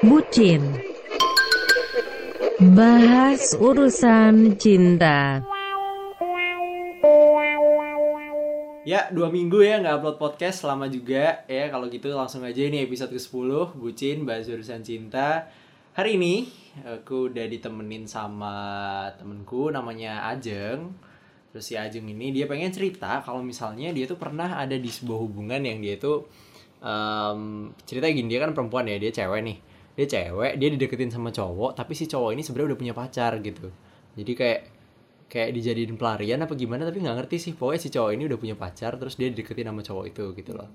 Bucin Bahas urusan cinta Ya, dua minggu ya nggak upload podcast selama juga ya. Kalau gitu langsung aja ini episode ke-10 Bucin bahas urusan cinta. Hari ini aku udah ditemenin sama temenku namanya Ajeng. Terus si Ajeng ini dia pengen cerita kalau misalnya dia tuh pernah ada di sebuah hubungan yang dia tuh um, cerita gini dia kan perempuan ya, dia cewek nih. Dia cewek, dia dideketin sama cowok, tapi si cowok ini sebenarnya udah punya pacar gitu. Jadi kayak kayak dijadiin pelarian apa gimana tapi nggak ngerti sih. Pokoknya si cowok ini udah punya pacar terus dia dideketin sama cowok itu gitu loh.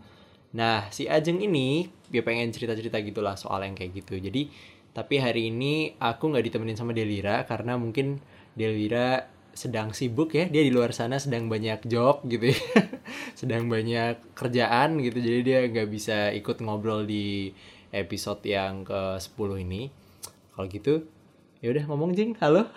Nah si Ajeng ini dia pengen cerita cerita gitulah soal yang kayak gitu. Jadi tapi hari ini aku nggak ditemenin sama Delira karena mungkin Delira sedang sibuk ya. Dia di luar sana sedang banyak job gitu ya. Sedang banyak kerjaan gitu. Jadi dia nggak bisa ikut ngobrol di episode yang ke 10 ini kalau gitu ya udah ngomong Jeng halo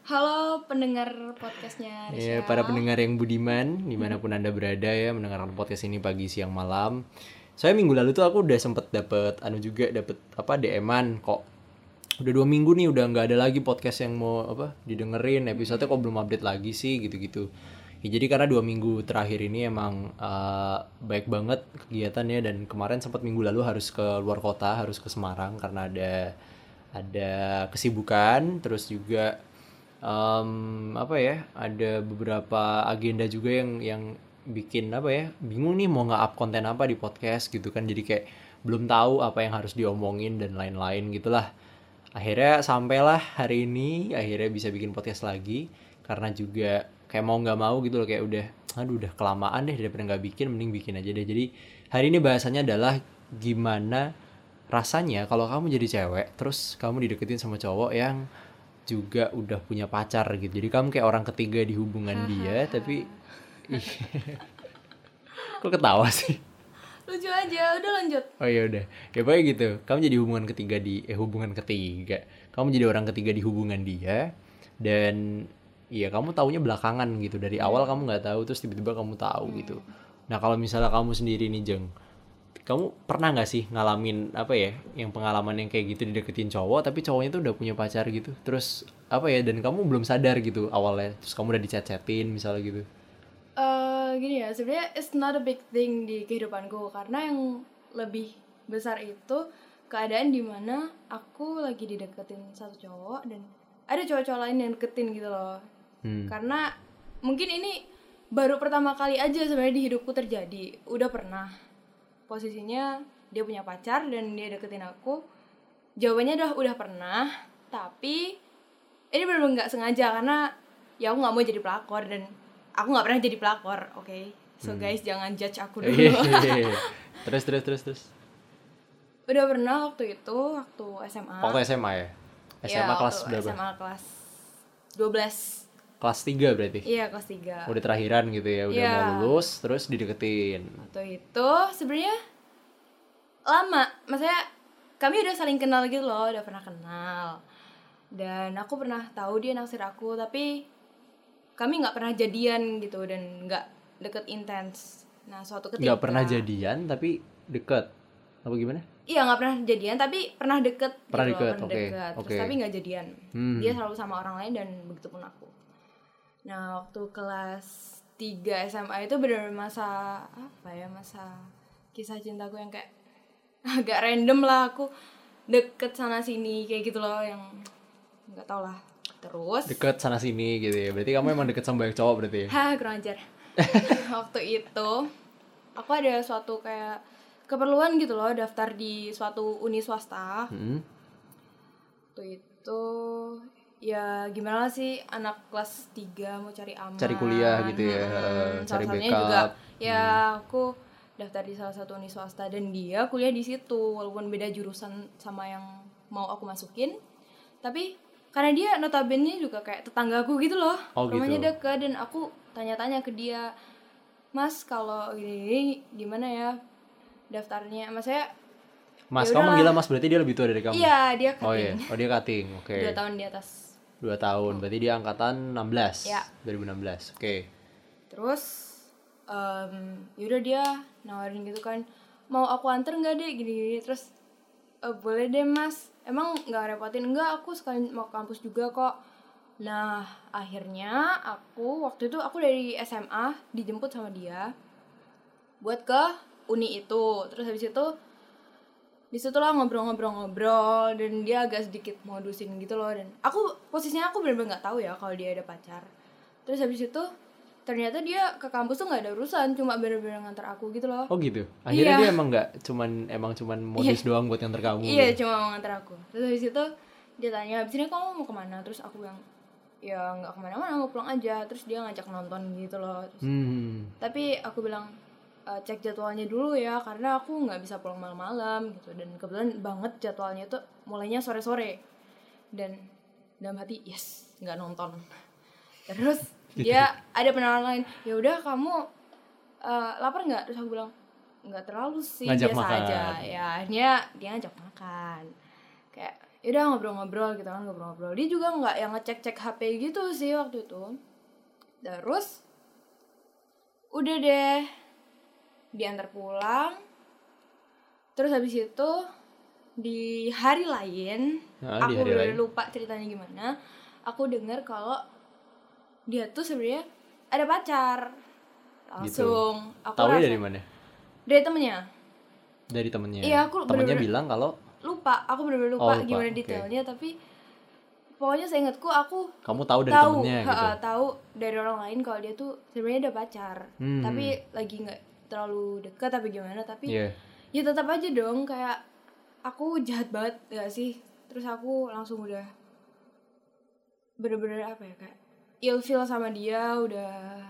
Halo pendengar podcastnya Ya, Risha. para pendengar yang budiman, di mana pun anda berada ya, mendengarkan podcast ini pagi, siang, malam. Saya minggu lalu tuh aku udah sempet dapet, anu juga dapet apa DM-an kok. Udah dua minggu nih udah nggak ada lagi podcast yang mau apa didengerin episode kok belum update lagi sih gitu-gitu. Ya, jadi karena dua minggu terakhir ini emang eh, baik banget kegiatannya dan kemarin sempat minggu lalu harus ke luar kota, harus ke Semarang karena ada ada kesibukan, terus juga em, apa ya ada beberapa agenda juga yang yang bikin apa ya bingung nih mau nge-up konten apa di podcast gitu kan. Jadi kayak belum tahu apa yang harus diomongin dan lain-lain gitulah. Akhirnya sampailah hari ini akhirnya bisa bikin podcast lagi. Karena juga kayak mau nggak mau gitu loh kayak udah aduh udah kelamaan deh daripada nggak bikin mending bikin aja deh. Jadi hari ini bahasannya adalah gimana rasanya kalau kamu jadi cewek terus kamu dideketin sama cowok yang juga udah punya pacar gitu. Jadi kamu kayak orang ketiga di hubungan dia tapi kok ketawa sih? Lucu aja, udah lanjut. oh ya udah. Ya pokoknya gitu. Kamu jadi hubungan ketiga di eh hubungan ketiga. Kamu jadi orang ketiga di hubungan dia dan ya kamu taunya belakangan gitu. Dari awal kamu nggak tahu terus tiba-tiba kamu tahu gitu. Nah kalau misalnya kamu sendiri nih jeng kamu pernah nggak sih ngalamin apa ya yang pengalaman yang kayak gitu dideketin cowok tapi cowoknya tuh udah punya pacar gitu? Terus apa ya dan kamu belum sadar gitu awalnya terus kamu udah dicet-cetin misalnya gitu? Eh gini ya, sebenarnya it's not a big thing di kehidupanku karena yang lebih besar itu keadaan di mana aku lagi dideketin satu cowok dan ada cowok-cowok lain yang deketin gitu loh. Hmm. Karena mungkin ini baru pertama kali aja sebenarnya di hidupku terjadi. Udah pernah posisinya dia punya pacar dan dia deketin aku. Jawabannya udah udah pernah, tapi ini benar-benar nggak sengaja karena ya aku nggak mau jadi pelakor dan aku nggak pernah jadi pelakor, oke? So guys jangan judge aku dulu. terus terus terus terus udah pernah waktu itu waktu SMA. waktu SMA ya SMA Iya, kelas berapa SMA kelas 12 kelas 3 berarti Iya kelas 3 udah terakhiran gitu ya udah Iya. mau lulus terus dideketin Waktu itu sebenarnya lama, maksudnya kami udah saling kenal gitu loh, udah pernah kenal. Dan aku pernah tahu dia naksir aku, tapi kami nggak pernah jadian gitu dan nggak deket intens. Nah suatu ketika nggak pernah jadian tapi deket apa gimana Iya nggak pernah jadian, tapi pernah deket. Pernah gitu deket, oke, deket. Terus oke. tapi nggak jadian. Hmm. Dia selalu sama orang lain dan begitu pun aku. Nah waktu kelas 3 SMA itu bener masa apa ya masa kisah cintaku yang kayak agak random lah aku deket sana sini kayak gitu loh yang nggak tau lah terus deket sana sini gitu ya berarti kamu emang deket sama banyak cowok berarti ya Hah, kurang ajar. Waktu itu aku ada suatu kayak keperluan gitu loh daftar di suatu uni swasta. Hmm. Waktu itu ya gimana sih anak kelas 3 mau cari aman. Cari kuliah gitu ya, Hmm, cari salah backup. Hmm. juga ya aku daftar di salah satu uni swasta dan dia kuliah di situ walaupun beda jurusan sama yang mau aku masukin. Tapi karena dia notabene juga kayak tetanggaku gitu loh Oh, rumahnya gitu. deket dan aku tanya-tanya ke dia mas kalau gini gimana ya daftarnya mas saya mas kamu manggilnya mas berarti dia lebih tua dari kamu iya dia oh iya oh dia cutting oke dua tahun di atas dua tahun. Berarti dia angkatan 16 Ya. 2016 oke. Terus em yaudah dia nawarin gitu kan mau aku anter nggak deh gini-gini. Terus "Eh, boleh deh mas. Emang nggak repotin? Enggak aku sekalian mau ke kampus juga kok. Nah akhirnya aku waktu itu aku dari SMA dijemput sama dia buat ke uni itu. Terus habis itu di situ lah ngobrol-ngobrol-ngobrol dan dia agak sedikit modusin gitu loh dan aku posisinya aku bener-bener nggak tahu ya kalau dia ada pacar terus habis itu ternyata dia ke kampus tuh nggak ada urusan cuma bener-bener ngantar aku gitu loh Oh gitu. Akhirnya Iya. dia emang nggak cuman emang cuman modus doang buat nganter kamu. Iya, gitu. cuma mau ngantar aku. Terus habis itu dia tanya, abis ini kamu mau ke mana? Terus aku bilang, ya nggak ke mana-mana, mau pulang aja. Terus dia ngajak nonton gitu loh. Terus- Hmm. Tapi aku bilang, "E, cek jadwalnya dulu ya, karena aku nggak bisa pulang malam-malam gitu. Dan kebetulan banget jadwalnya tuh mulainya sore-sore. Dan dalam hati, yes, nggak nonton. Terus dia ada penawaran lain, ya udah kamu eh, lapar nggak? Terus aku bilang, nggak terlalu sih, Ngajak biasa makan. aja. Ya akhirnya dia ngajak makan. Kayak yaudah ngobrol-ngobrol gitu kan ngobrol-ngobrol. Dia juga nggak yang ngecek-cek HP gitu sih waktu itu. Terus udah deh diantar pulang. Terus habis itu di hari lain, Ah, di aku hari bener lain. lupa ceritanya gimana. Aku dengar kalau dia tuh sebenarnya ada pacar. Langsung aku Tahu dari mana? dari temennya. Dari temennya. Iya, aku temennya bener-bener- bilang kalau lupa aku bener-bener Oh, lupa, lupa, gimana detailnya tapi pokoknya seingatku aku kamu tahu dari tahu temennya gitu. tahu dari orang lain kalau dia tuh sebenarnya ada pacar Hmm. tapi lagi nggak terlalu dekat tapi gimana tapi Iya. ya tetap aja dong kayak aku jahat banget gak sih terus aku langsung udah bener-bener apa ya kayak ilfeel sama dia udah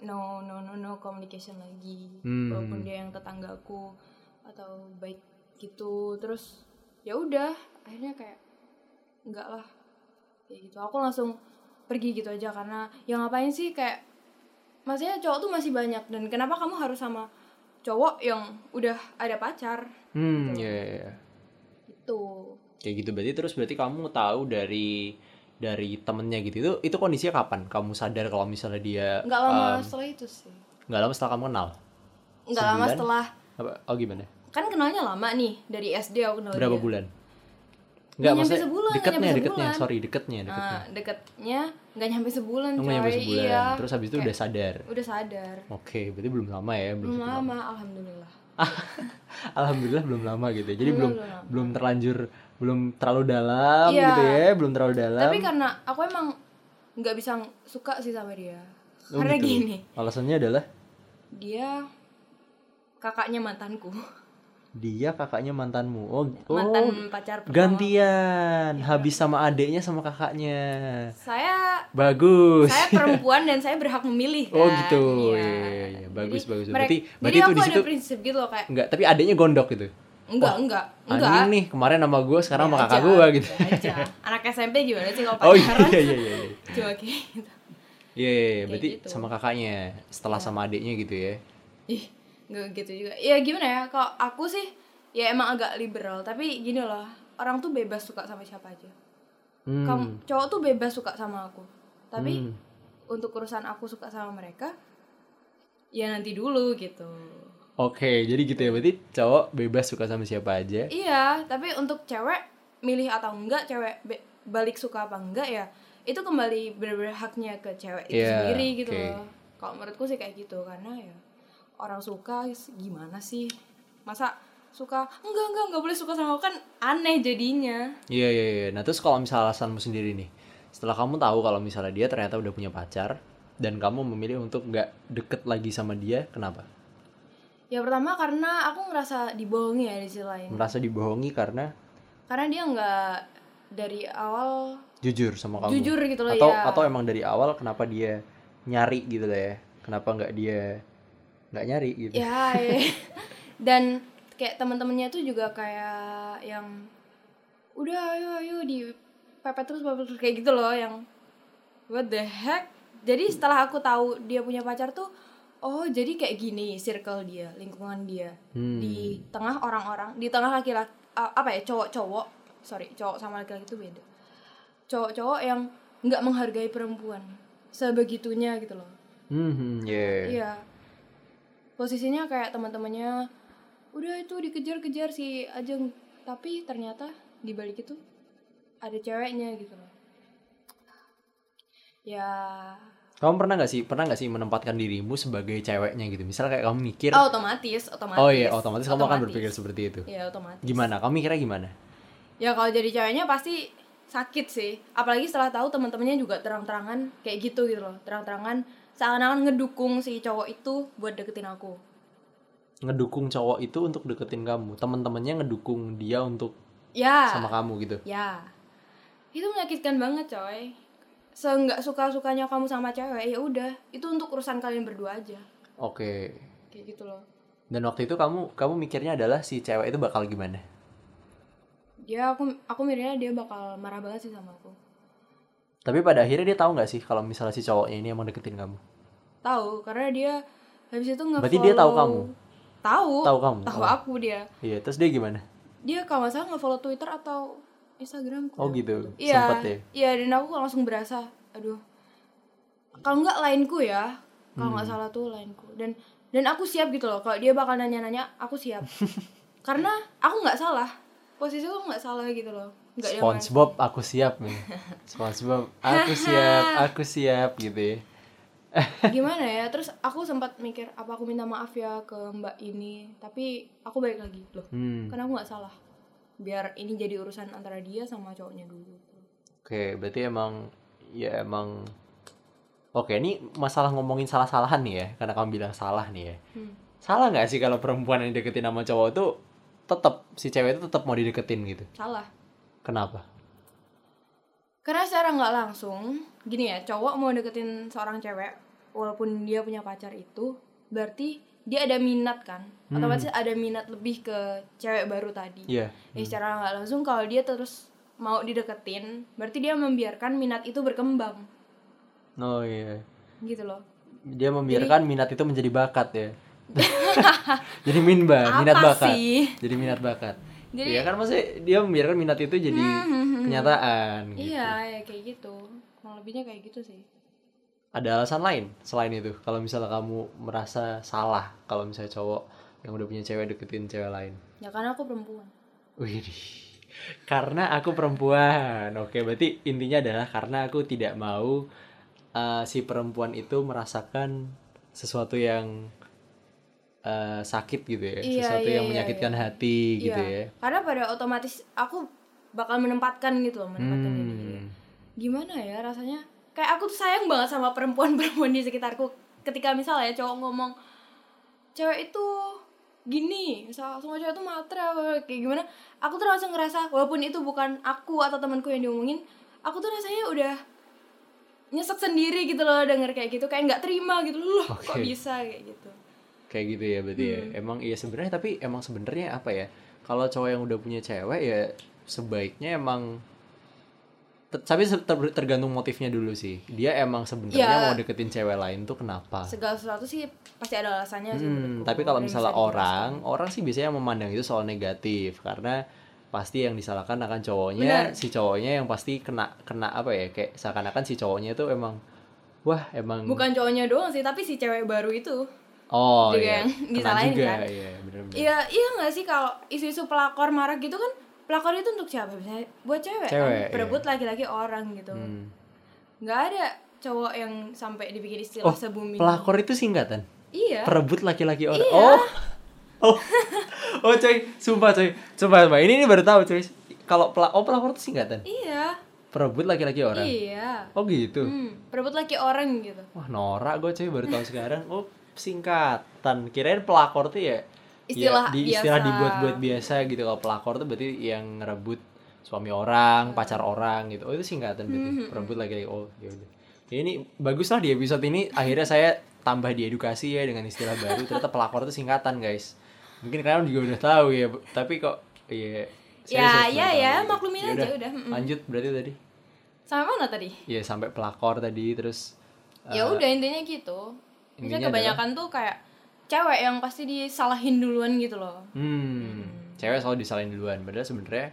no no no no communication lagi Hmm. walaupun dia yang tetanggaku atau baik gitu terus ya udah akhirnya kayak enggak lah kayak gitu aku langsung pergi gitu aja karena ya ngapain sih kayak maksudnya cowok tuh masih banyak dan kenapa kamu harus sama cowok yang udah ada pacar? Hmm, Gitu. iya, iya, iya. itu Kayak gitu berarti terus berarti kamu tahu dari dari temennya gitu itu itu kondisinya kapan? Kamu sadar kalau misalnya dia nggak lama em, setelah itu sih. nggak lama setelah kamu kenal? Nggak lama setelah apa? Oh gimana? Kan kenalnya lama nih dari SD aku kenal berapa dia. bulan Nggak nggak nyampe sebulan, deketnya nyampe deketnya. sebulan. sorry deketnya deketnya. nah deketnya nggak nyampe sebulan coy nyampe sebulan. Iya. Terus habis itu Kayak udah sadar. udah sadar. Oke berarti belum lama ya belum belum cukup lama alhamdulillah. Alhamdulillah belum lama gitu jadi belum belum lama. belum terlanjur belum terlalu dalam Iya. gitu ya belum terlalu dalam. Tapi karena aku emang nggak bisa suka sih sama dia. Oh, karena gitu. gini. Alasannya adalah? Dia kakaknya mantanku dia kakaknya mantanmu. Oh oh mantan pacar pertama. gantian. Habis sama adeknya sama kakaknya. Saya bagus. saya perempuan dan saya berhak memilih kan? Oh, gitu. Iya. Iya, iya, iya. Bagus, Jadi, bagus. mereka- Berarti- jadi berarti itu di situ- prinsip gitu loh kayak enggak tapi adeknya gondok gitu? Enggak enggak. enggak. anjing nih. Kemarin sama gue sekarang sama Be kakak gue gitu. Aja. anak SMP gimana sih kalau oh iya pacaran? iya iya iya iya. Cuma kayak gitu. Iya, iya, iya. berarti gitu. sama kakaknya setelah sama adeknya gitu ya? Ih enggak gitu juga ya gimana ya kalau aku sih ya emang agak liberal tapi gini loh orang tuh bebas suka sama siapa aja hmm. kamu cowok tuh bebas suka sama aku tapi Hmm. untuk urusan aku suka sama mereka ya nanti dulu gitu Oke, jadi gitu ya. Berarti cowok bebas suka sama siapa aja. iya tapi untuk cewek milih atau enggak cewek balik suka apa enggak ya itu kembali bener-bener haknya ke cewek itu Iya, sendiri gitu oke. loh kalau menurutku sih kayak gitu karena ya orang suka gimana sih masa suka enggak enggak enggak boleh suka sama aku kan aneh jadinya Iya, iya, iya. Nah, terus kalau misalnya alasanmu sendiri nih. Setelah kamu tahu kalau misalnya dia ternyata udah punya pacar dan kamu memilih untuk nggak deket lagi sama dia, kenapa? ya pertama karena aku ngerasa dibohongi ya di sisi lain Merasa dibohongi karena karena dia nggak dari awal jujur sama kamu. Jujur gitu loh, atau ya. atau emang dari awal kenapa dia nyari gitu lah ya? Kenapa nggak dia nggak nyari gitu? ya ya. dan kayak teman-temannya tuh juga kayak yang udah ayo ayo di pepet terus pepet terus kayak gitu loh yang what the heck jadi setelah aku tahu dia punya pacar tuh oh jadi kayak gini circle dia lingkungan dia Hmm. di tengah orang-orang di tengah laki-laki a- apa ya cowok-cowok sorry cowok sama laki-laki itu beda cowok-cowok yang nggak menghargai perempuan sebegitunya gitu loh Hmm, hmm, yeah. Iya. Posisinya kayak teman-temannya udah itu dikejar-kejar si Ajeng tapi ternyata di balik itu ada ceweknya gitu loh ya Kamu pernah nggak sih pernah nggak sih menempatkan dirimu sebagai ceweknya gitu? Misalnya kayak kamu mikir, oh, otomatis otomatis oh iya otomatis kamu akan berpikir seperti itu. ya otomatis Gimana? Kamu mikirnya gimana? ya kalau jadi ceweknya pasti sakit sih apalagi setelah tahu teman-temannya juga terang-terangan kayak gitu gitu loh terang-terangan seakan-akan ngedukung si cowok itu buat deketin aku. Ngedukung cowok itu untuk deketin kamu, teman-temannya ngedukung dia untuk ya. sama kamu gitu. ya. Itu menyakitkan banget coy. Seenggak suka sukanya kamu sama cewek ya udah. Itu untuk urusan kalian berdua aja. Oke. kayak gitu loh. Dan waktu itu kamu kamu mikirnya adalah si cewek itu bakal gimana? dia aku aku mikirnya dia bakal marah banget sih sama aku Tapi pada akhirnya dia tahu nggak sih kalau misalnya si cowoknya ini emang deketin kamu? tahu karena dia habis itu nge Berarti dia tahu kamu? tahu Tahu kamu? tahu Oh. aku dia Iya, terus dia gimana? dia kalau nggak salah nge-follow Twitter atau Instagram Oh gitu. iya Sempet ya. iya dan aku langsung berasa aduh kalau nggak lainku ya kalau nggak Hmm. salah tuh lainku dan dan aku siap gitu loh kalau dia bakal nanya-nanya aku siap karena aku nggak salah posisi aku nggak salah gitu loh yang SpongeBob aku siap nih. SpongeBob aku siap, aku siap gitu ya. gimana ya terus aku sempat mikir apa aku minta maaf ya ke mbak ini tapi aku balik lagi loh Hmm. karena aku nggak salah biar ini jadi urusan antara dia sama cowoknya dulu Oke, berarti emang ya emang Oke, ini masalah ngomongin salah-salahan nih ya, karena kamu bilang salah nih ya. Hmm. Salah nggak sih kalau perempuan yang deketin sama cowok itu tetap si cewek itu tetap mau dideketin gitu? salah Kenapa? Karena secara nggak langsung, gini ya, cowok mau deketin seorang cewek, walaupun dia punya pacar itu, berarti dia ada minat kan? Otomatis ada minat lebih ke cewek baru tadi. Iya. Ya secara nggak langsung kalau dia terus mau dideketin, berarti dia membiarkan minat itu berkembang, Oh iya. gitu loh. Dia membiarkan minat itu menjadi bakat ya. jadi minba, Apa minat bakat. sih? Jadi minat bakat. Jadi- Iya kan maksudnya dia membiarkan minat itu jadi kenyataan gitu. Iya, ya kayak gitu. Kurang lebihnya kayak gitu sih. Ada alasan lain selain itu? Kalau misalnya kamu merasa salah kalau misalnya cowok yang udah punya cewek deketin cewek lain. Ya karena aku perempuan. Wih, karena aku perempuan. Oke, berarti intinya adalah karena aku tidak mau uh, si perempuan itu merasakan sesuatu yang uh, sakit gitu ya, Iya, sesuatu iya, yang iya, menyakitkan iya. hati gitu Iya. ya. Karena pada otomatis aku bakal menempatkan gitu loh, menempatkan. Hmm. gimana ya rasanya kayak aku tuh sayang banget sama perempuan-perempuan di sekitarku ketika misalnya cowok ngomong cewek itu gini misal semua cewek itu matre kayak gimana aku tuh langsung ngerasa walaupun itu bukan aku atau temanku yang diomongin aku tuh rasanya udah nyesek sendiri gitu loh denger kayak gitu kayak nggak terima gitu loh kok Oke. bisa kayak gitu Kayak gitu ya berarti ya. Hmm. Emang iya sebenarnya tapi emang sebenarnya apa ya? Kalau cowok yang udah punya cewek ya sebaiknya emang Ter- tapi ter- tergantung motifnya dulu sih. Dia emang sebenarnya Ya. mau deketin cewek lain tuh kenapa? segala sesuatu sih pasti ada alasannya sih Hmm, tapi kalau misalnya orang, orang sih biasanya memandang itu soal negatif karena pasti yang disalahkan akan cowoknya, Benar. si cowoknya yang pasti kena kena apa ya kayak seakan-akan si cowoknya itu emang wah emang bukan cowoknya doang sih tapi si cewek baru itu oh juga iya yang disalahin juga kan. iya benar-benar Iya, iya nggak sih kalau isu-isu pelakor marah gitu kan pelakor itu untuk siapa? Misalnya buat cewek, Cewek, kan? Berebut laki-laki orang gitu. Hmm. Nggak ada cowok yang sampai dibikin Oh, istilah sebumi. pelakor itu singkatan Iya. perebut laki-laki orang Iya. oh oh oh coy sumpah coy sumpah sumpah ini ini baru tahu coy kalau pela oh pelakor itu singkatan Iya. perebut laki-laki orang Iya. oh gitu Hmm, berebut laki orang gitu. Wah norak gue cuy baru tahu sekarang. Oh singkatan. Kirain pelakor tuh ya Istilah ya, di, biasa. istilah dibuat-buat biasa gitu. Kalau pelakor tuh berarti yang ngerebut suami orang, pacar orang gitu. Oh itu singkatan berarti. Hmm, Perebut lagi oh ya udah. Ya, ini bagus lah di episode ini akhirnya saya tambah di edukasi ya dengan istilah baru. Ternyata pelakor itu singkatan guys. Mungkin kalian juga udah tahu ya, tapi kok iya saya Ya, ya, tahu ya, maklumin aja, Yaudah, udah. Lanjut berarti tadi. Sampai mana tadi? Iya sampai pelakor tadi terus ya eh, udah intinya gitu. Intinya kebanyakan tuh kayak cewek yang pasti disalahin duluan gitu loh. Hmm, cewek selalu disalahin duluan. Padahal sebenarnya,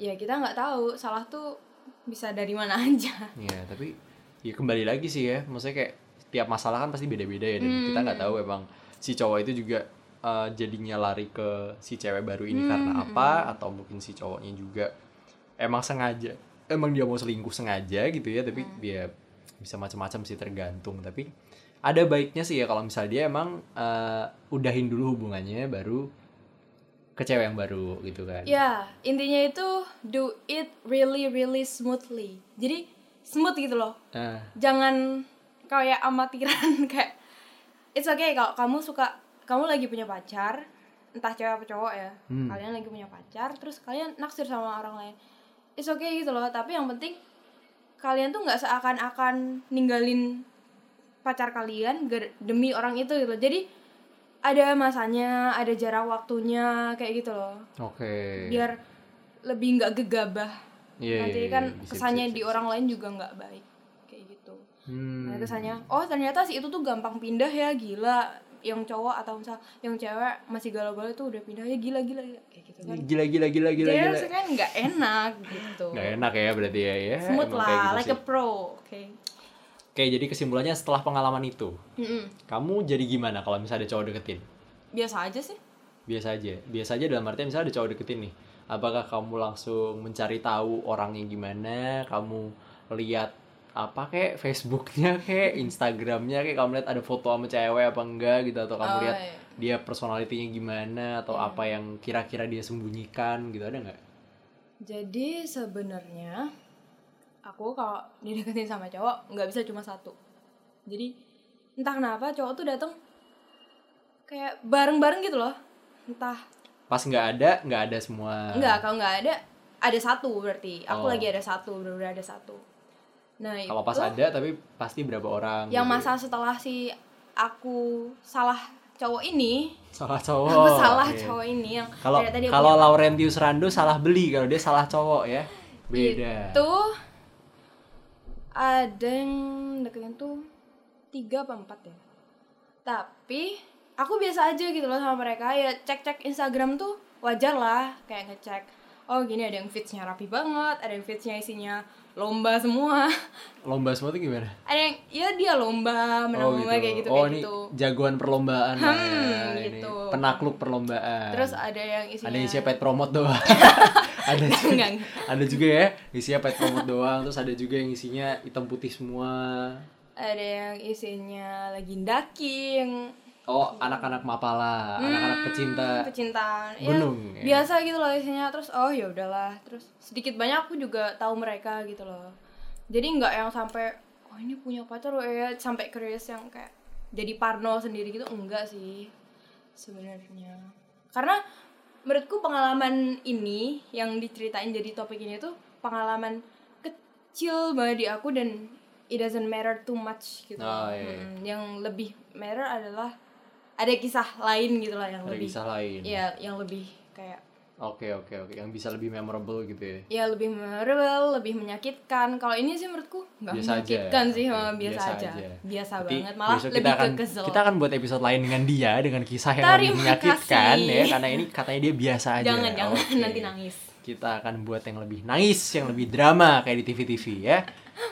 Ya kita nggak tahu salah tuh bisa dari mana aja. ya tapi ya kembali lagi sih ya. Maksudnya kayak tiap masalah kan pasti beda-beda ya. Dan kita nggak tahu emang si cowok itu juga eh, jadinya lari ke si cewek baru ini karena apa atau mungkin si cowoknya juga emang sengaja emang dia mau selingkuh sengaja gitu ya tapi dia bisa macam-macam sih tergantung tapi ada baiknya sih ya kalau misalnya dia emang eh, udahin dulu hubungannya baru ke cewek yang baru gitu kan Ya, intinya itu do it really really smoothly. Jadi smooth gitu loh. Nah, Jangan kayak amatiran kayak it's okay kalau kamu suka kamu lagi punya pacar, entah cewek apa cowok ya. Hmm. Kalian lagi punya pacar terus kalian naksir sama orang lain. It's okay gitu loh, tapi yang penting kalian tuh nggak seakan-akan ninggalin pacar kalian demi orang itu gitu. loh. Jadi ada masanya, ada jarak waktunya kayak gitu loh oke biar lebih nggak gegabah Iya, nanti iya, kan. Bisa, kesannya bisa, di bisa. orang lain juga nggak baik kayak gitu Hmm. nah kesannya oh ternyata si itu tuh gampang pindah ya gila yang cowok atau misal yang cewek masih galau-galau tuh udah pindah ya gila gila, gila. kayak gitu kan gila gila gila gila jadi gila kan nggak enak gitu nggak enak ya berarti ya ya smooth lah gitu like sih. a pro oke Oke, jadi kesimpulannya setelah pengalaman itu, Mm-mm. kamu jadi gimana kalau misalnya ada cowok deketin? biasa aja sih Biasa aja. Biasa aja dalam artian misalnya ada cowok deketin nih. Apakah kamu langsung mencari tahu orangnya gimana? Kamu lihat apa kayak Facebooknya kayak Instagramnya kayak kamu lihat ada foto sama cewek apa enggak gitu atau kamu Oh, lihat iya. dia personalitinya gimana atau apa yang kira-kira dia sembunyikan gitu ada nggak? jadi sebenarnya aku kalau dideketin sama cowok nggak bisa cuma satu jadi entah kenapa cowok tuh datang kayak bareng-bareng gitu loh entah Pas nggak ada nggak ada semua. enggak kalau nggak ada ada satu berarti aku Oh. lagi ada satu benar ada satu nah Kalau pas ada tapi pasti berapa orang? yang gitu. masa setelah si aku salah cowok ini salah cowok. aku salah iya. cowok ini yang Kalau kalau Laurentius Rando salah beli kalau dia salah cowok ya. Beda. itu ada yang deketin tuh tiga apa empat ya tapi aku biasa aja gitu loh sama mereka ya cek cek Instagram tuh wajar lah kayak ngecek oh gini ada yang feedsnya rapi banget ada yang feedsnya isinya lomba semua Lomba semua tuh gimana? ada yang ya dia lomba menang lomba kayak gitu oh, kayak ini gitu jagoan perlombaan lah ya. Hmm, Ini gitu. Penakluk perlombaan. terus ada yang isinya ada yang pet promote doang. ada Enggak, enggak. ada juga ya isinya pet promote doang terus ada juga yang isinya hitam putih semua. ada yang isinya lagi daking Oh, anak-anak mapala, anak-anak pecinta kecintaan ya, gunung, ya. biasa gitu loh isinya terus oh ya udahlah terus sedikit banyak aku juga tahu mereka gitu loh jadi nggak yang sampai oh ini punya pacar loh ya sampai curious yang kayak jadi parno sendiri gitu enggak sih sebenarnya karena menurutku pengalaman ini yang diceritain jadi topik ini tuh pengalaman kecil banget di aku dan it doesn't matter too much gitu Oh, iya. Mm, yang lebih matter adalah ada kisah lain gitu lah yang ada lebih kisah lain. ya yang lebih kayak Oke oke oke yang bisa lebih memorable gitu ya. ya lebih memorable lebih menyakitkan kalau ini sih menurutku nggak biasa aja. menyakitkan sih Oke, malah biasa, aja. biasa Berarti banget malah lebih kita akan, ke kesel Kita akan buat episode lain dengan dia dengan kisah yang Terima lebih menyakitkan kasih. ya karena ini katanya dia biasa aja. jangan jangan Oke. nanti nangis Kita akan buat yang lebih nangis, yang lebih drama kayak di TV-TV ya.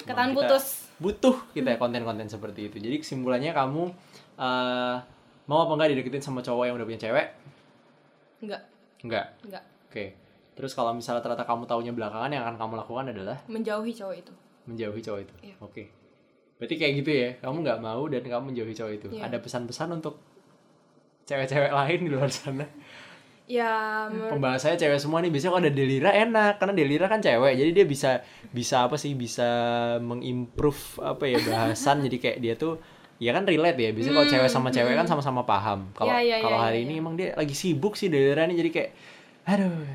Kita putus. Butuh kita ya konten-konten seperti itu. Jadi kesimpulannya kamu eh, mau apa enggak dideketin sama cowok yang udah punya cewek? nggak Enggak. nggak Oke. Terus kalau misalnya ternyata kamu taunya belakangan yang akan kamu lakukan adalah menjauhi cowok itu menjauhi cowok itu. Iya. Oke. Berarti kayak gitu ya. Kamu nggak mau dan kamu menjauhi cowok itu. Iya. Ada pesan-pesan untuk cewek-cewek lain di luar sana. ya menurut- Pembahasannya cewek semua nih. Biasanya kalau ada Delira enak karena Delira kan cewek. Jadi dia bisa bisa apa sih? Bisa mengimprove apa ya bahasan. jadi kayak dia tuh ya kan relate ya. Biasanya kalau cewek sama cewek kan sama-sama paham. Kalau Hmm, Iya, iya, kalau iya, hari iya, ini emang dia lagi sibuk sih Delira nih jadi kayak aduh.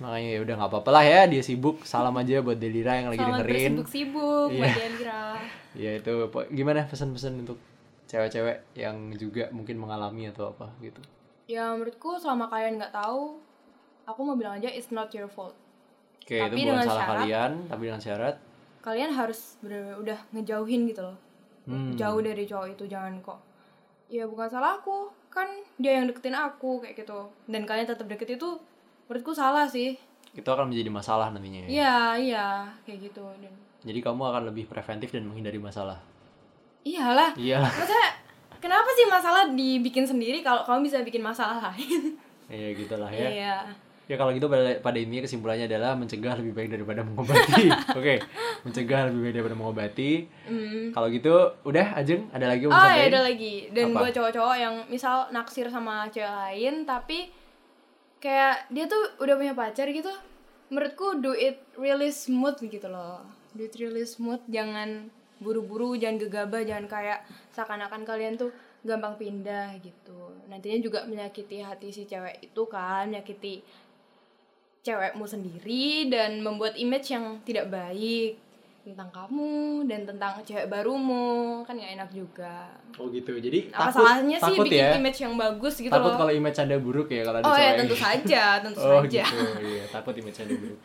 Makanya ya udah nggak apa-apa lah ya dia sibuk salam aja buat Delira yang lagi selamat dengerin. bersibuk-sibuk Iya. buat Delira. Ya itu gimana pesan-pesan untuk cewek-cewek yang juga mungkin mengalami atau apa gitu? Ya menurutku selama kalian nggak tahu aku mau bilang aja it's not your fault. Oke Tapi itu bukan salah syarat- kalian tapi dengan syarat. Kalian harus bener-bener udah ngejauhin gitu loh Hmm. jauh dari cowok itu jangan kok. Ya bukan salahku kan dia yang deketin aku kayak gitu. Dan kalian tetap deket itu menurutku salah sih. Itu akan menjadi masalah nantinya. Ya. iya iya. Kayak gitu dan jadi kamu akan lebih preventif dan menghindari masalah. Iyalah. Iya. Maksudnya kenapa sih masalah dibikin sendiri kalau kamu bisa bikin masalah lain? Ya gitulah ya. Iya Ya kalau gitu pada, pada intinya kesimpulannya adalah mencegah lebih baik daripada mengobati. Oke, mencegah lebih baik daripada mengobati. Kalau gitu udah Ajeng ada lagi mau oh ya ada lagi. Dan buat cowok-cowok yang misal naksir sama cewek lain tapi kayak dia tuh udah punya pacar gitu menurutku do it really smooth gitu loh. Do it really smooth. Jangan buru-buru jangan gegabah jangan kayak seakan-akan kalian tuh gampang pindah gitu. Nantinya juga menyakiti hati si cewek itu kan menyakiti cewekmu sendiri dan membuat image yang tidak baik tentang kamu dan tentang cewek barumu kan nggak enak juga Oh gitu. Jadi apa takut, salahnya sih takut bikin ya. image yang bagus gitu takut loh kalau image anda buruk ya kalau ada oh ya tentu saja tentu oh saja gitu. Iya, takut image anda buruk.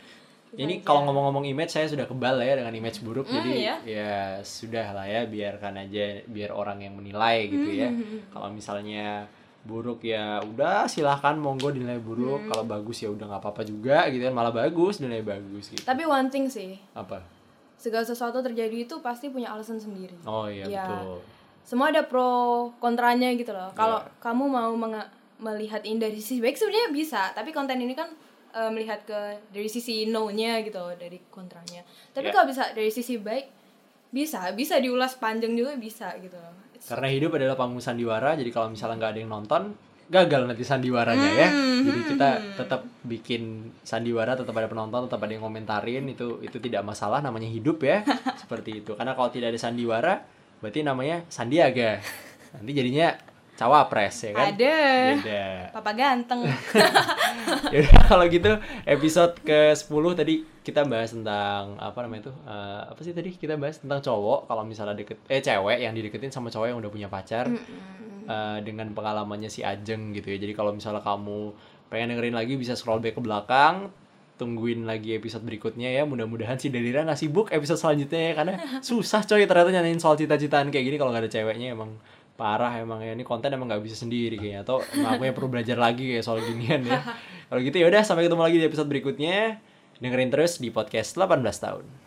Ini kalau ngomong-ngomong image saya sudah kebal ya dengan image buruk jadi iya. ya sudah lah ya biarkan aja biar orang yang menilai gitu ya. Hmm, Kalau misalnya buruk ya udah silahkan monggo dinilai buruk. Hmm. kalau bagus ya udah nggak apa-apa juga gitu kan. Malah bagus dinilai bagus gitu. Tapi one thing sih. Apa? Segala sesuatu terjadi itu pasti punya alasan sendiri. Oh iya Ya. betul. Semua ada pro kontranya gitu loh. Kalau Iya. kamu mau melihat ini dari sisi baik sebenarnya bisa. Tapi konten ini kan eh, melihat ke dari sisi no-nya gitu loh, dari kontranya. Tapi Ya. kalau bisa dari sisi baik bisa bisa diulas panjang juga bisa gitu. Loh It's- karena hidup adalah panggung sandiwara jadi kalau misalnya nggak ada yang nonton gagal nanti sandiwaranya ya. Hmm. jadi kita tetap bikin sandiwara tetap ada penonton tetap ada yang komentarin itu itu tidak masalah namanya hidup ya. Seperti itu. Karena kalau tidak ada sandiwara berarti namanya sandiaga. Nanti jadinya cawapres ya kan? Ada. Beda. Papa ganteng. Ya udah kalau gitu episode ke 10 tadi kita bahas tentang apa namanya itu eh, apa sih tadi kita bahas? Tentang cowok kalau misalnya deket eh cewek yang dideketin sama cowok yang udah punya pacar eh, dengan pengalamannya si Ajeng gitu ya. Jadi kalau misalnya kamu pengen dengerin lagi bisa scroll back ke belakang tungguin lagi episode berikutnya ya. Mudah-mudahan si Delira nggak sibuk episode selanjutnya ya karena susah coy ternyata nyanyiin soal cita-citaan kayak gini. Kalau nggak ada ceweknya emang parah emang ya. Ini konten emang nggak bisa sendiri kayaknya. Atau aku yang perlu belajar lagi kayak soal ginian ya. Kalau gitu ya udah sampai ketemu lagi di episode berikutnya. Dengerin terus di podcast 18 tahun